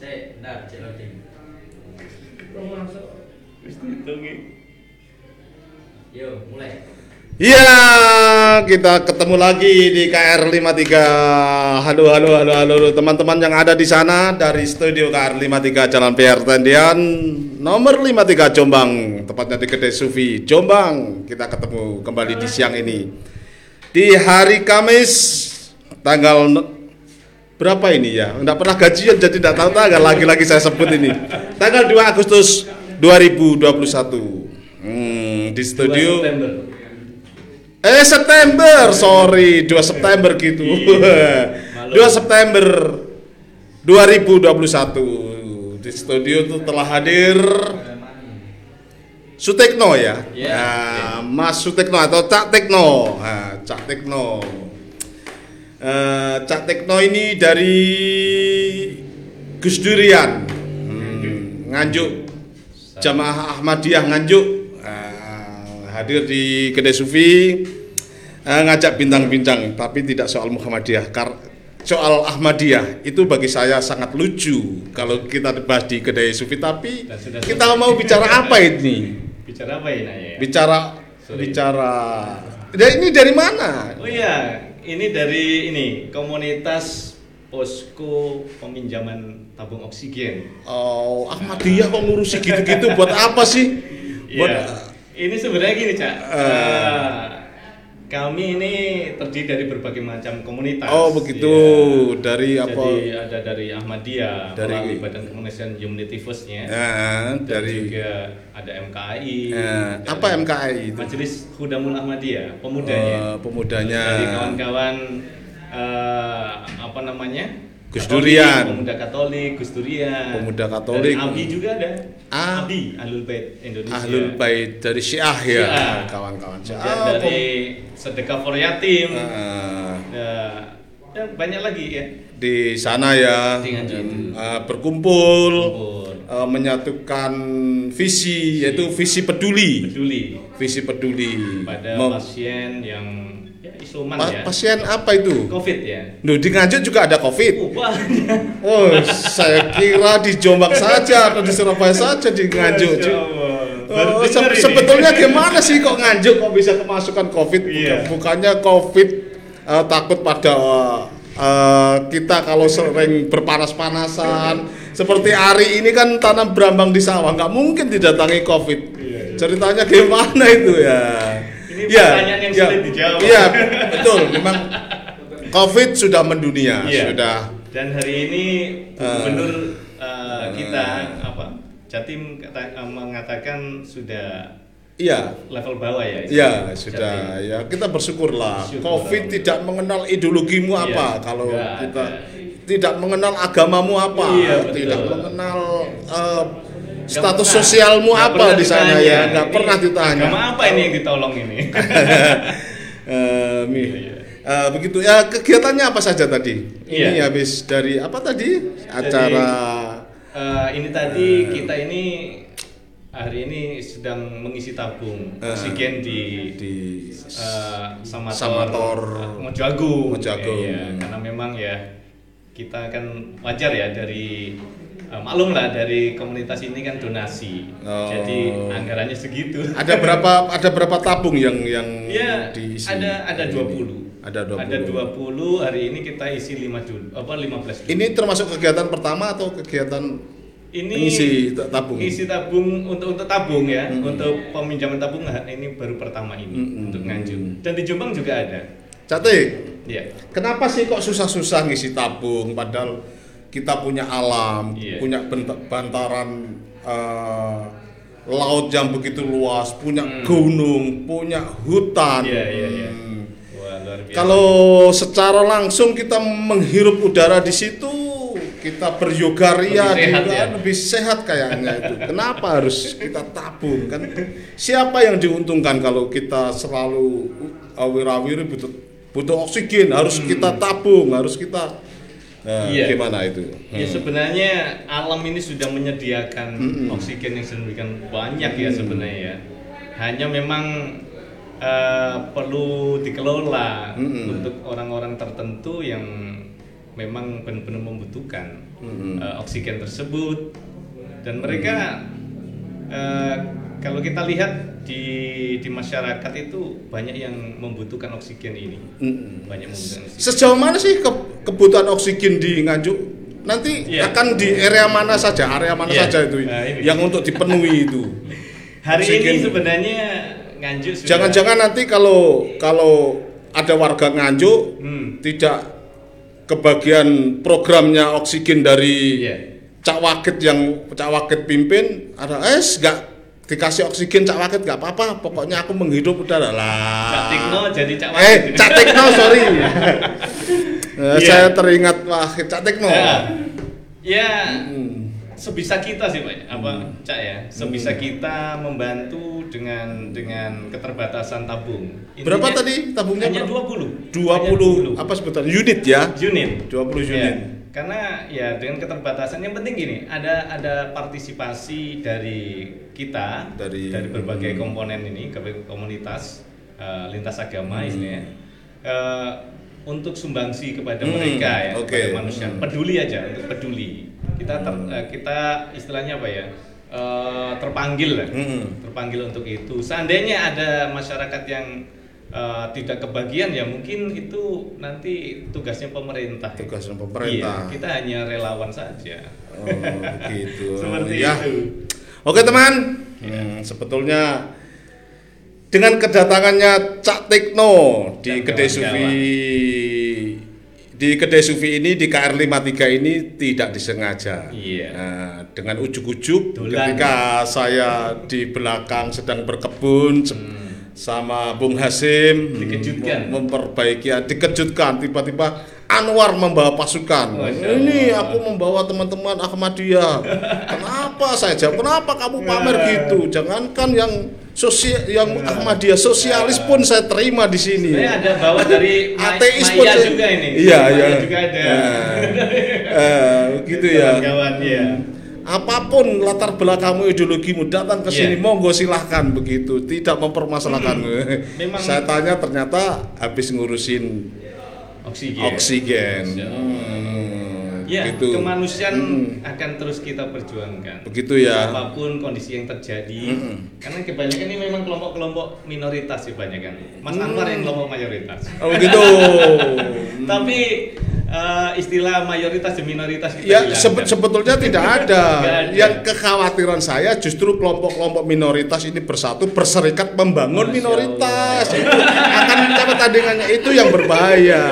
Saya, bentar, cek loading. Wis dihitungi. Yo, mulai. Iya, kita ketemu lagi di KR 53. Halo, halo, halo, halo, teman-teman yang ada di sana dari studio KR 53 Jalan PR Tendian nomor 53 Jombang, tepatnya di Kedai Sufi Jombang. Kita ketemu kembali di siang ini. Di hari Kamis tanggal berapa ini ya? Enggak pernah gajian jadi enggak tahu tanggal lagi-lagi saya sebut ini. Tanggal 2 Agustus 2021. Hmm, di studio September. Eh September, sorry, 2 September gitu. Malu. 2 September 2021 di studio tuh telah hadir Sutekno ya. Iya. Nah, Mas Sutekno atau Cak Tekno. Nah, Cak Tekno. Eh, Cak Tekno ini dari Gus Durian. Hmm, Nganjuk. Jamaah Ahmadiyah Nganjuk. Eh, hadir di Kedai Sufi. Eh, ngajak bintang-bintang tapi tidak soal Muhammadiyah. Kar soal Ahmadiyah itu bagi saya sangat lucu kalau kita bahas di Kedai Sufi. Tapi Dan sudah kita mau bicara apa ini? Bicara apa ya Naya? bicara Sorry. bicara. Dan ini dari mana? Oh iya, ini dari ini komunitas posko peminjaman tabung oksigen. oh Ahmadiyah kok ngurusi gitu-gitu buat apa sih buat Iya. Ini sebenarnya gini cak. Eh. Eh, kami ini terdiri dari berbagai macam komunitas. Oh, begitu. Iya. Dari apa? Jadi ada dari Ahmadiyah, Dari- Badan Kemanusiaan Humanity First-nya. Nah, Dan dari juga ada MKI. Nah, dari apa MKI itu? Majelis Hudamul Ahmadiyah, pemudanya. Eh, pemudanya. Dari kawan-kawan eh, apa namanya? Gus Durian. Pemuda Katolik, Gus Durian. Pemuda Katolik. Dari ABI juga ada. Ah. ABI, Ahlul Bait Indonesia. Ahlul Bait dari Syiah ya, kawan-kawan Syiah. Kemudian Ah, dari Sedekah for Yatim. Ah, Nah, dan banyak lagi ya. di sana ya Di Nganjuk. ah, berkumpul, Kumpul. ah, menyatukan visi yaitu visi peduli, Peduli visi peduli. pada Mem- pasien yang ya isoman pa- ya. pasien apa itu? Covid ya. Duh, di Nganjuk juga ada Covid. Oh, banyak. Oh, saya kira di Jombang saja atau di Surabaya saja di Nganjuk. Oh, se- ini. sebetulnya gimana sih kok nganjuk kok bisa kemasukan COVID? Iya. Bukannya COVID eh, takut pada eh, kita kalau sering berpanas-panasan. Seperti hari ini kan tanam berambang di sawah, nggak mungkin didatangi COVID. Iya, iya. Ceritanya gimana itu ya? Ini pertanyaan yang sulit dijawab. Iya, betul. Memang COVID sudah mendunia, Iya. sudah Dan hari ini Eh. gubernur eh, kita apa? Jatim kata- eh, mengatakan sudah iya. level bawah ya. Ya Jatim. sudah ya kita bersyukurlah. Syukur. Covid tidak mengenal ideologimu Iya, apa kalau kita tidak mengenal agamamu apa, Iya, betul. tidak mengenal Nggak status pernah- sosialmu nggak apa di sana ditanya. ya, nggak Ini pernah ditanya. Agama apa ini yang ditolong ini? Mi. Iya, iya. Eh, begitu ya kegiatannya apa saja tadi? Ini Iya. habis dari apa tadi acara Eh, ini tadi Eh. kita ini hari ini sedang mengisi tabung oksigen di di eh, Samator, Samator Agung. Mojo Agung. Iya, karena memang ya kita kan wajar ya dari eh, maklum lah dari komunitas ini kan donasi. Oh. Jadi anggarannya segitu. ada berapa ada berapa tabung yang yang Ya, diisi? ada ada ini? 20. Ada 20. Ada 20, hari ini kita isi 5 dulu, apa 15 dulu. Ini termasuk kegiatan pertama atau kegiatan ini ta- tabung? Ngisi tabung untuk untuk tabung ya, Mm-mm. untuk peminjaman tabung nah, ini baru pertama ini Mm-mm. untuk Nganjuk. Dan di Jombang juga ada. Catik, Ya. kenapa sih kok susah-susah ngisi tabung padahal kita punya alam, Iya. punya bantaran eh, laut yang begitu luas, punya Hmm. gunung, punya hutan. Iya, iya, iya. Hmm. Wah. Kalau secara langsung kita menghirup udara di situ, kita beryogaria Lebih sehat ya? lebih sehat kayaknya itu. Kenapa harus kita tabung kan? Siapa yang diuntungkan kalau kita selalu uh, wirawiri butuh butuh oksigen harus kita tabung, harus kita Nah, Iya. gimana itu? Ya Hmm. sebenarnya alam ini sudah menyediakan Mm-mm. oksigen yang sedemikian banyak ya sebenarnya ya. Hanya memang eh, perlu dikelola Mm-mm. untuk orang-orang tertentu yang memang benar-benar membutuhkan. Mm-mm. eh, oksigen tersebut dan mereka eh, kalau kita lihat di di masyarakat itu banyak yang membutuhkan oksigen ini Mm-mm. banyak membutuhkan oksigen. Sejauh mana sih ke- kebutuhan oksigen di Nganjuk? Nanti Iya. akan di area mana saja, area mana Iya. saja itu Nah, ini. yang untuk dipenuhi itu. hari Oksigen. ini sebenarnya nganjuk sudah- Jangan-jangan nanti kalau kalau ada warga Nganjuk Hmm. tidak kebagian programnya oksigen dari Iya. Cak Wakit yang Cak Wakit pimpin ada es nggak dikasih oksigen Cak Wakit nggak apa-apa. Pokoknya aku menghidup udah lah. Cak Tikno jadi Cak eh Wakit. Cak Tikno sorry. Eh, Iya. saya teringat Wakit Cak Tikno. Ya, ya Hmm. sebisa kita sih pak. Apa cak ya? Sebisa kita membantu dengan dengan keterbatasan tabung. Berapa Intinya tadi tabungnya hanya berapa? 20 20 apa sebutan unit ya? Unit. 20 Ya, unit karena ya dengan keterbatasan yang penting gini ada ada partisipasi dari kita Dari- berbagai hmm. komponen ini ke komunitas eh, lintas agama Hmm. istilahnya eh, untuk sumbangsi kepada Hmm, mereka ya oke. kepada manusia Hmm. peduli aja untuk peduli kita ter- Hmm. eh, kita istilahnya apa ya eh, terpanggil lah Hmm. terpanggil untuk itu seandainya ada masyarakat yang eh, tidak kebagian ya mungkin itu nanti tugasnya pemerintah Tugasnya pemerintah. Iya, kita hanya relawan saja Oh, gitu. seperti Ya. itu Oke teman, Hmm, sebetulnya dengan kedatangannya Cak Tikno di Dan kedai. Sufi di kedai Sufi ini di KR 53 ini tidak disengaja. Iya. Nah, dengan ujuk-ujuk ketika saya di belakang sedang berkebun se- sama Bung Hasim Hmm. Dikejutkan. mem- memperbaiki dikejutkan tiba-tiba Anwar membawa pasukan. Masya Ini Allah. aku membawa teman-teman Ahmadiyah. Kenapa saya jawab? Kenapa kamu pamer gitu? Jangankan yang sosial yang Ahmadiyah sosialis pun saya terima di sini. Saya ada bawa dari Ateis pun Maya saya- juga ini Iya, iya. juga ada Eh, eh, gitu ya. kawan ya Apa pun latar belakangmu ideologimu datang ke sini Iya. monggo silahkan begitu tidak mempermasalahkan. Memang- Saya tanya ternyata habis ngurusin oksigen oksigen. Allah. Hmm, Ya, gitu. kemanusiaan Hmm. akan terus kita perjuangkan. Begitu ya. Apa pun kondisi yang terjadi, Mm-mm. karena kebanyakan ini memang kelompok-kelompok minoritas sih banyak kan. Mas Hmm. Anwar yang kelompok mayoritas. Oh begitu. Tapi eh, istilah mayoritas dan minoritas kita Ya sebe- sebetulnya tidak ada. Ada. Yang kekhawatiran saya justru kelompok-kelompok minoritas ini bersatu berserikat membangun Masya minoritas. Itu akan mencapai tandingannya itu yang berbahaya.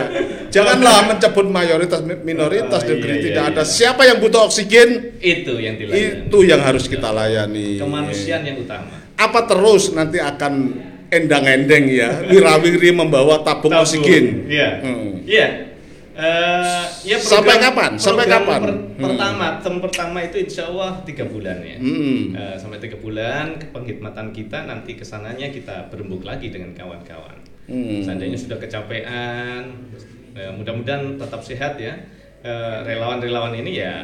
Janganlah mencebut mayoritas mi- minoritas Oh, negeri iya, tidak iya, ada. iya. Siapa yang butuh oksigen itu yang dilayani. itu yang harus kita layani. kemanusiaan yang utama. Apa terus nanti akan endang-endeng ya wirawiri membawa tabung, Tabung. oksigen. Iya. Hmm. Iya. Eh, ya Sampai kapan? Sampai kapan? per- Hmm. pertama, tem pertama itu insya Allah tiga bulan ya. Hmm. Eh, sampai tiga bulan penghidmatan kita nanti ke sananya kita berembuk lagi dengan kawan-kawan. Hmm. Seandainya sudah kecapean, eh, mudah-mudahan tetap sehat ya. Relawan-relawan ini ya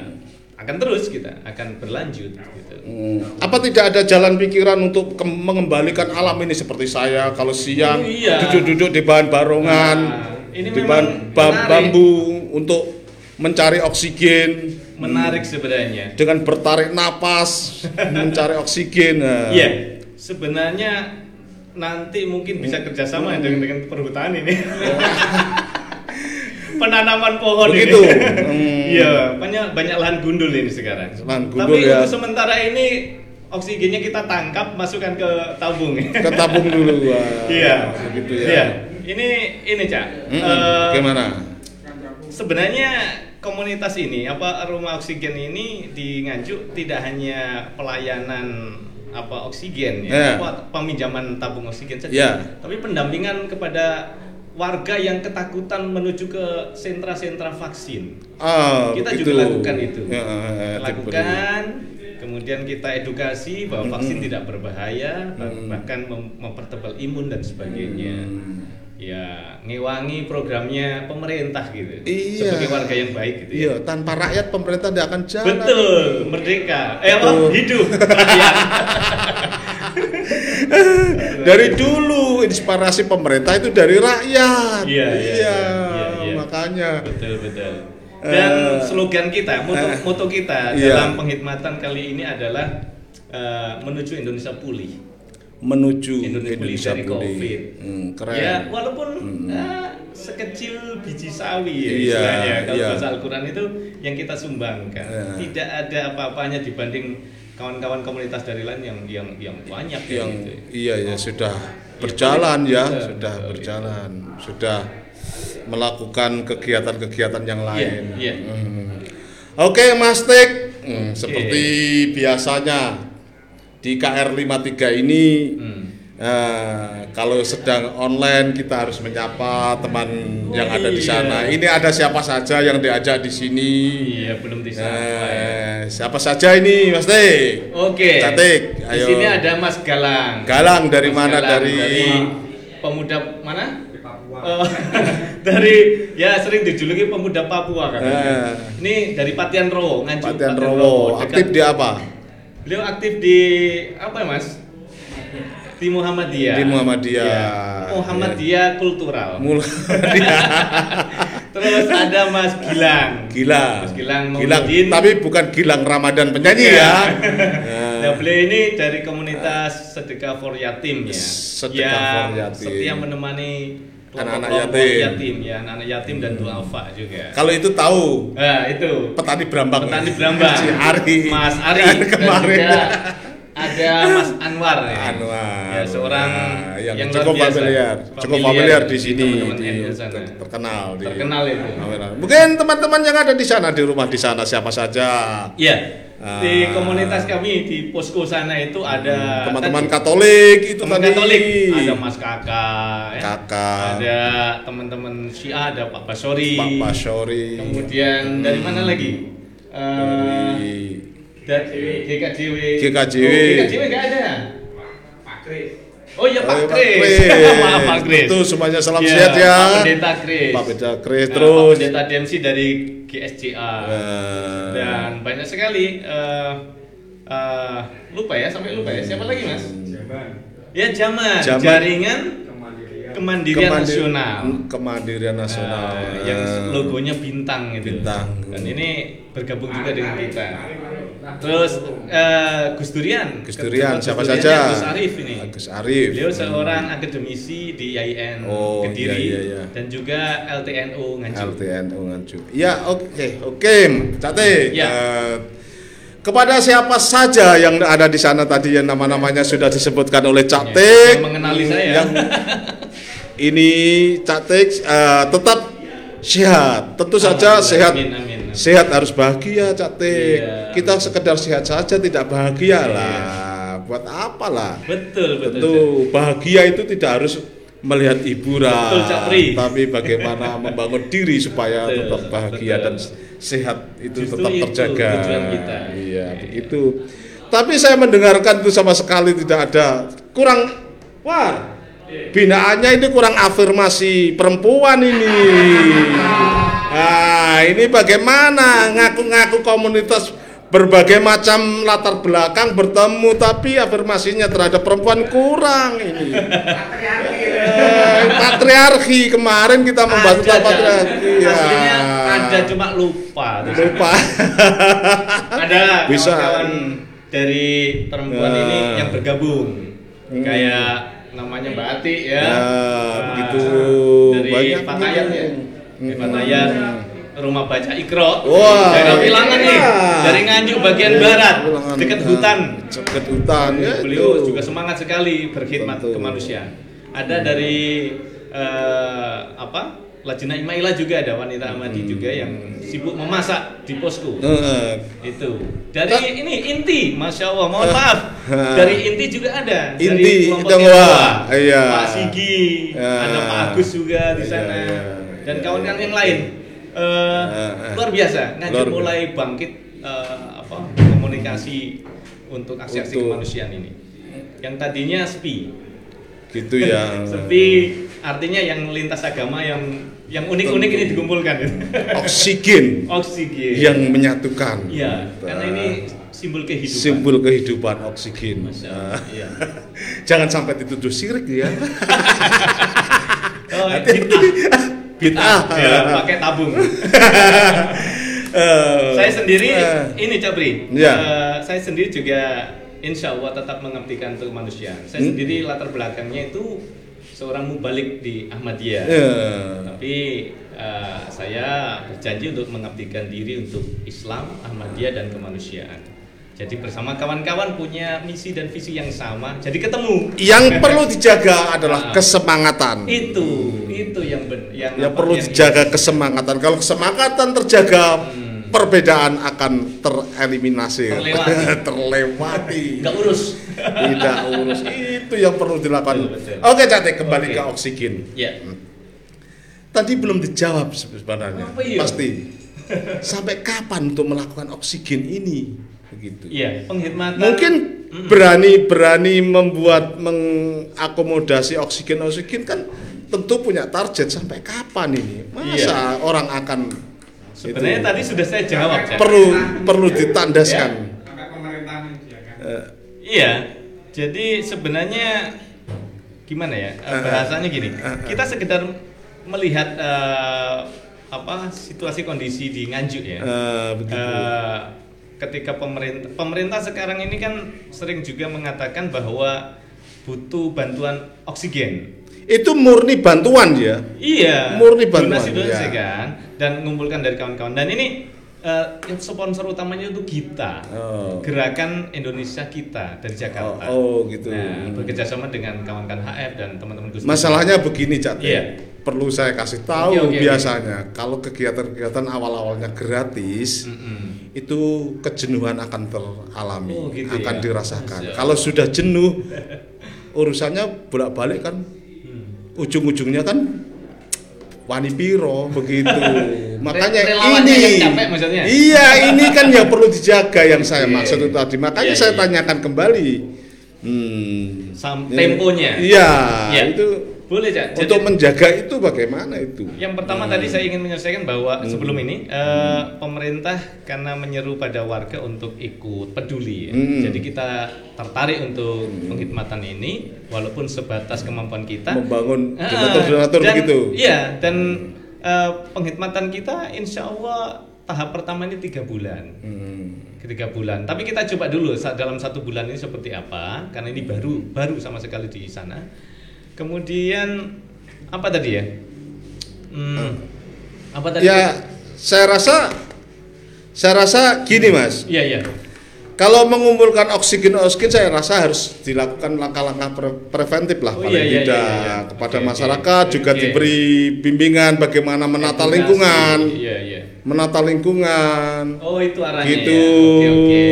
akan terus kita akan berlanjut gitu. Hmm. Apa tidak ada jalan pikiran untuk mengembalikan alam ini seperti saya kalau siang Oh, iya. duduk-duduk di bahan barongan, Nah, ini di memang bahan ba- menarik. bambu untuk mencari oksigen Menarik sebenarnya. dengan bertarik napas mencari oksigen. Nah. Iya, sebenarnya nanti mungkin bisa kerjasama dengan dengan perhutanan ini. Penanaman pohon Begitu. ini. Hmm. Iya, banyak banyak lahan gundul ini sekarang. Lahan gundul Tapi ya. untuk sementara ini oksigennya kita tangkap, masukkan ke tabung. Ketabung dulu. Wah. Iya, Begitu ya. Iya. Ini ini cak. Mm-mm. Eh, Gimana? Sebenarnya komunitas ini apa rumah oksigen ini di Nganjuk tidak hanya pelayanan apa oksigen Ya. ya, apa peminjaman tabung oksigen saja, Ya. tapi pendampingan kepada warga yang ketakutan menuju ke sentra-sentra vaksin. Ah, Kita begitu. juga lakukan itu. Ya, ya, ya, lakukan, kemudian kita edukasi bahwa vaksin Mm-mm. tidak berbahaya, bah- Mm. bahkan mem- mempertebal imun dan sebagainya. Hmm. Ya, ngewangi programnya pemerintah gitu. Iya. Sebagai warga yang baik gitu ya. Iya, tanpa rakyat pemerintah tidak akan jalan. Betul, merdeka. Eh apa? Hidup. Dari dulu inspirasi pemerintah itu dari rakyat. Iya, iya, iya, iya, iya. makanya. betul, betul. Dan Eh, slogan kita, moto, eh, moto kita iya. dalam penghikmatan kali ini adalah eh, menuju Indonesia pulih. Menuju Indonesia, Indonesia dari pulih. COVID. Hmm, keren. Ya, walaupun Hmm. eh, sekecil biji sawi ya Iya, istilahnya kalau iya. bahasa Al-Quran itu yang kita sumbangkan. Iya. Tidak ada apa-apanya dibanding kawan-kawan komunitas dari lain yang yang yang banyak ya yang gitu. iya ya sudah berjalan ya, betul, sudah betul, berjalan, sudah melakukan kegiatan-kegiatan yang lain. iya. Hmm. Oke, Mas Tik, Hmm, seperti biasanya di KR53 ini Hmm. eh, kalau sedang online kita harus menyapa teman yang ada di Iya. sana. Ini ada siapa saja yang diajak di sini? Iya, belum disapa. Eh, siapa saja ini, Mas Tik? Oke. Cantik, Di ayo. sini ada Mas Galang. Galang dari Mas mana? Galang, Dari- pemuda mana? Oh, dari ya sering dijuluki pemuda Papua kan. Eh. Ini dari Patian Rowo, Nganjuk Patian Rowo. dekat- Aktif di apa? Beliau aktif di apa ya, Mas? Di Muhammadiyah. Di Muhammadiyah. Iya. Muhammadiyah kultural. Mulai Terus ada Mas Gilang. Gilang. Mas Gilang Gilang, tapi bukan Gilang Ramadan penyanyi Bukan. ya. Nah, beliau ini dari komunitas Sedekah for Yatim ya. Sedekah yang for Yatim. setia menemani Anak-anak kelompok-kelompok yatim. ya, anak-anak yatim dan duafa juga. Kalau itu tahu Nah, itu petani Brambang. petani Brambang. Si Ari. Mas Ari kemarin. juga ada Mas Anwar ya. Anwar. Ya, seorang Nah, yang, yang cukup biasa. familiar, cukup Familiar di di sini, teman-teman di, NU sana. ter- terkenal di Terkenal itu. Mungkin teman-teman yang ada di sana di rumah di sana siapa saja. Iya. Di Ah. komunitas kami di posko sana itu ada Teman-teman tadi- Katolik itu teman tadi. Katolik ada Mas Kakak, ya. Kakak. ada teman-teman Syiah, ada Pak Basori, Pak Pasori. kemudian dari mana lagi? Eh, dari dari GKJW. GKJW. Oh, GKJW nggak ada. Oh iya Pak Oh, Kris. Maaf Pak Kris. Itu semuanya salam Iya, sehat ya. Pak Pendeta Kris. Pak Pendeta Kris Nah, terus. Pak Pendeta DMC dari GSCA. Eh, Dan banyak sekali eh, eh, lupa ya sampai lupa ya. Siapa lagi Mas? Ya Jaman, Jaman. jaringan kemandirian Kemandi- nasional. Kemandirian nasional. Nah, yang Eh, logonya bintang gitu. Bintang. Dan ini bergabung juga dengan kita. Terus eh, Gus Durian. Gus Durian, Gus siapa Duriannya saja? Gus Arif ini. Gus Arif. Beliau seorang akademisi di IAIN Oh, Kediri iya, iya, iya. dan juga LTNU Nganjuk. LTNU Nganjuk. Ya, oke, oke, Cate. Ya. Eh, kepada siapa saja yang ada di sana tadi yang nama-namanya sudah disebutkan oleh Cak Ya, Tik, yang mengenali saya. yang ini Cak Tik eh, tetap sehat. Tentu saja sehat. amin, amin. Sehat harus bahagia, Cak Tik. Iya. Kita sekedar sehat saja tidak bahagia Iya. lah. Buat apa lah? Betul, betul. Tentu bahagia itu tidak harus melihat hiburan, Betul, tapi bagaimana membangun diri supaya Betul, tetap bahagia betul. dan sehat itu Justru tetap itu terjaga. kita. Iya, begitu. Tapi saya mendengarkan itu sama sekali tidak ada kurang wah binaannya ini kurang afirmasi perempuan ini. Nah, ini bagaimana ngaku-ngaku komunitas berbagai macam latar belakang bertemu tapi afirmasinya terhadap perempuan kurang ini. Eh, patriarki kemarin kita membahas tentang patriarki. Ya. Ada cuma lupa. lupa. ada Bisa. kawan-kawan dari perempuan Nah. ini yang bergabung Hmm. kayak namanya Mbak Ati ya, Ya, Nah, begitu. dari Banyak Fatayat ya Hmm. Di Fatayat rumah baca Ikro Wah, daerah Pilangan nih iya. dari Nganjuk bagian barat dekat Nah, hutan Dekat hutan ya. beliau itu. juga semangat sekali berkhidmat kemanusiaan ada dari eh, apa Lajina Imaila juga ada wanita Amadi Hmm. juga yang sibuk memasak di posko Heeh. itu dari ini inti masya Allah mohon Eh, maaf dari inti juga ada Inti, dari kelompok. Iya. Pak Sigi Ya. ada Pak Agus juga di Iya, sana iya, dan kawan-kawan yang lain Eh, Eh, eh. luar biasa Luar biasa. mulai bangkit eh, apa komunikasi untuk aksi-aksi Untuk- kemanusiaan ini yang tadinya sepi Gitu ya. sepi artinya yang lintas agama yang yang unik-unik ini dikumpulkan Oksigen oksigen yang menyatukan. Iya, karena ini simbol kehidupan. simbol kehidupan oksigen. Masya Nah, iya. Jangan sampai dituduh sirik ya. Oh, bid'ah. Bid'ah. ya, pakai tabung. Eh, saya sendiri eh, ini Cabri. Ya. eh, saya sendiri juga insya Allah tetap mengabdikan untuk kemanusiaan. Saya Hmm. sendiri latar belakangnya itu seorang mubalik di Ahmadiyah. ya. Tapi eh, saya berjanji untuk mengabdikan diri untuk Islam, Ahmadiyah dan kemanusiaan. Jadi bersama kawan-kawan punya misi dan visi yang sama. Jadi ketemu. Yang perlu dijaga adalah Ah. kesemangatan. Itu, itu yang ben, yang Yang apa, perlu yang- dijaga kesemangatan. Kalau kesemangatan terjaga, Hmm. perbedaan akan tereliminasi, Terlewati. terlewati. Nggak urus. Tidak urus. Itu yang perlu dilakukan. Betul, betul. Oke, Catik, kembali Oke. ke oksigen. Ya. Tadi belum dijawab sebenarnya. Iya? Pasti. Sampai kapan untuk melakukan oksigen ini? Begitu. Iya, penghormatan. Mungkin Mm-mm. berani berani membuat mengakomodasi oksigen oksigen kan tentu punya target sampai kapan ini? Masa orang akan Iya. Sebenarnya itu tadi sudah saya jawab, perlu perlu ditandaskan. pemerintahan disediakan. Eh, Iya. Jadi sebenarnya gimana ya? eh, Eh, Bahasanya gini. Kita sekedar melihat eh, apa situasi kondisi di Nganjuk ya. eh, begitu. Eh, ketika pemerintah pemerintah sekarang ini kan sering juga mengatakan bahwa butuh bantuan oksigen. itu murni bantuan ya. Iya. Murni bantuan, donasi-donasi ya. kan dan mengumpulkan dari kawan-kawan. Dan ini yang sponsor utamanya itu kita. Oh. Gerakan Indonesia kita dari Jakarta. Oh, oh, gitu. Nah, bekerjasama dengan kawan-kawan HF dan teman-teman Gus. Masalahnya begini, Cat. Iya. Perlu saya kasih tahu oke, oke. biasanya kalau kegiatan-kegiatan awal-awalnya gratis Mm-mm. Itu kejenuhan akan teralami, Oh, gitu akan ya. dirasakan. Kalau sudah jenuh, urusannya bolak-balik kan, Hmm. ujung-ujungnya kan wani piro begitu. Makanya ini, capek maksudnya? iya ini kan yang perlu dijaga yang saya maksud itu tadi. Makanya Iya, saya iya. tanyakan kembali. Hmm, Sam- temponya. Iya, Iya. itu Boleh, Cak. Jadi- untuk menjaga itu bagaimana itu? Yang pertama Hmm. tadi saya ingin menyelesaikan bahwa sebelum ini eh, pemerintah karena menyeru pada warga untuk ikut peduli. ya. Hmm. Jadi kita tertarik untuk penghormatan ini walaupun sebatas kemampuan kita Membangun donatur-donatur dan- begitu. Iya, dan eh, penghormatan kita insya Allah tahap pertama ini tiga bulan. Hmm. Tiga bulan. Tapi kita coba dulu saat dalam satu bulan ini seperti apa, karena ini baru baru sama sekali di sana. Kemudian apa tadi ya? Hmm, apa tadi? Ya, saya rasa saya rasa gini Mas. Iya iya. Kalau mengumpulkan oksigen oksigen saya rasa harus dilakukan langkah-langkah pre- preventif lah Oh, paling iya, iya, tidak iya, iya. kepada Oke, masyarakat oke, juga oke. diberi bimbingan bagaimana menata Edukasi. lingkungan, Iya iya. menata lingkungan. Oh itu arahnya gitu. ya. Oke oke.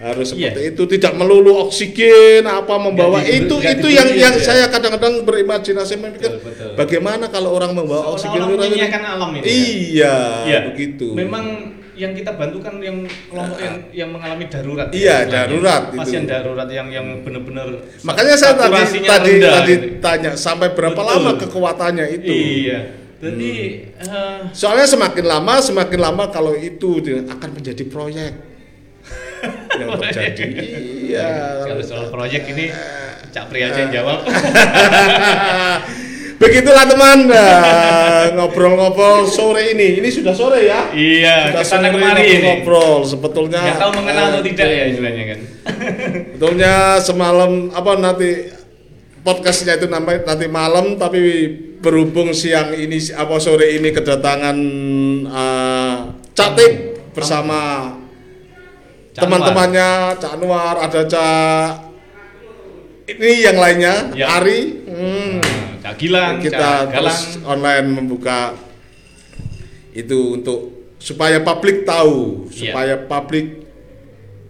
Harus Iya. seperti itu, tidak melulu oksigen apa membawa di- itu nggak itu yang yang aja. saya kadang-kadang berimajinasi memikir Betul, betul. bagaimana kalau orang membawa oksigen Seolah-olah menyanyiakan alam ini, Iya, Iya. begitu. Memang yang kita bantu kan yang kelompok yang, yang mengalami darurat. ya, Iya, istilahnya. darurat itu. Pasien darurat yang yang benar-benar. Makanya saya tadi tadi rendah tadi gitu. tanya sampai berapa Betul. lama kekuatannya itu. Iya. Jadi eh, Soalnya semakin lama semakin lama kalau itu akan menjadi proyek yang terjadi. iya. kalau soal proyek ini Cak Pri aja yang jawab. Begitulah teman Nah, ngobrol-ngobrol sore ini. Ini sudah sore ya. iya, Sudah sore kemari ini. ngobrol sebetulnya. Nggak tahu mengenal atau eh, tidak ya istilahnya kan. Sebetulnya semalam apa nanti podcastnya itu nanti nanti malam tapi berhubung siang ini apa sore ini kedatangan uh, Catik bersama teman-temannya Cak Anwar ada Cak ini yang lainnya Ya. Ari hmm. Nah, Cak Gilang, kita Cak terus Galang. online membuka itu untuk supaya publik tahu Iya. supaya publik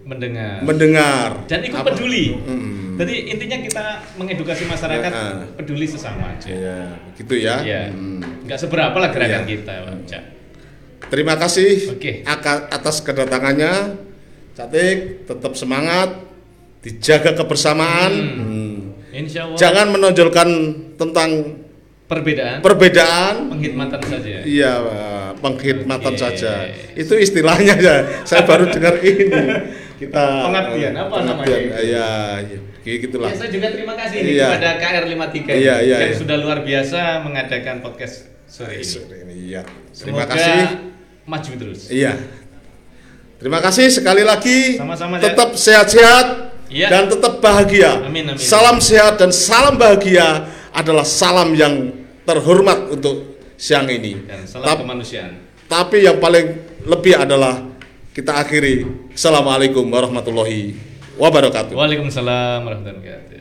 mendengar. mendengar dan ikut Apa? peduli. Mm-mm. Jadi intinya kita mengedukasi masyarakat Ya, ah. peduli sesama aja. Iya, begitu ya. Iya. Hmm. Nggak seberapa lah gerakan Iya. kita, Cak. Terima kasih Oke. aka- atas kedatangannya. Catik, tetap semangat, dijaga kebersamaan. Hmm. Hmm. Insya Allah Jangan menonjolkan tentang perbedaan perbedaan. penghormatan saja. Iya, pengkhidmatan Oke. saja. Itu istilahnya ya. Saya baru dengar ini. Kita Pengabdian, apa namanya pengabdian. itu? Iya, iya. Kayak gitulah. Ya, saya juga terima kasih Iya. kepada KR53 Iya, iya, yang iya. sudah luar biasa mengadakan podcast sore ini. Sore ini, Iya. Terima Semoga kasih. maju terus. Iya. Terima kasih sekali lagi. Sama-sama. Tetap sehat-sehat Iya. dan tetap bahagia. Amin, amin. Salam sehat dan salam bahagia adalah salam yang terhormat untuk siang ini. Dan salam Tap- kemanusiaan. tapi yang paling lebih adalah kita akhiri. Assalamualaikum warahmatullahi wabarakatuh. Waalaikumsalam warahmatullahi wabarakatuh.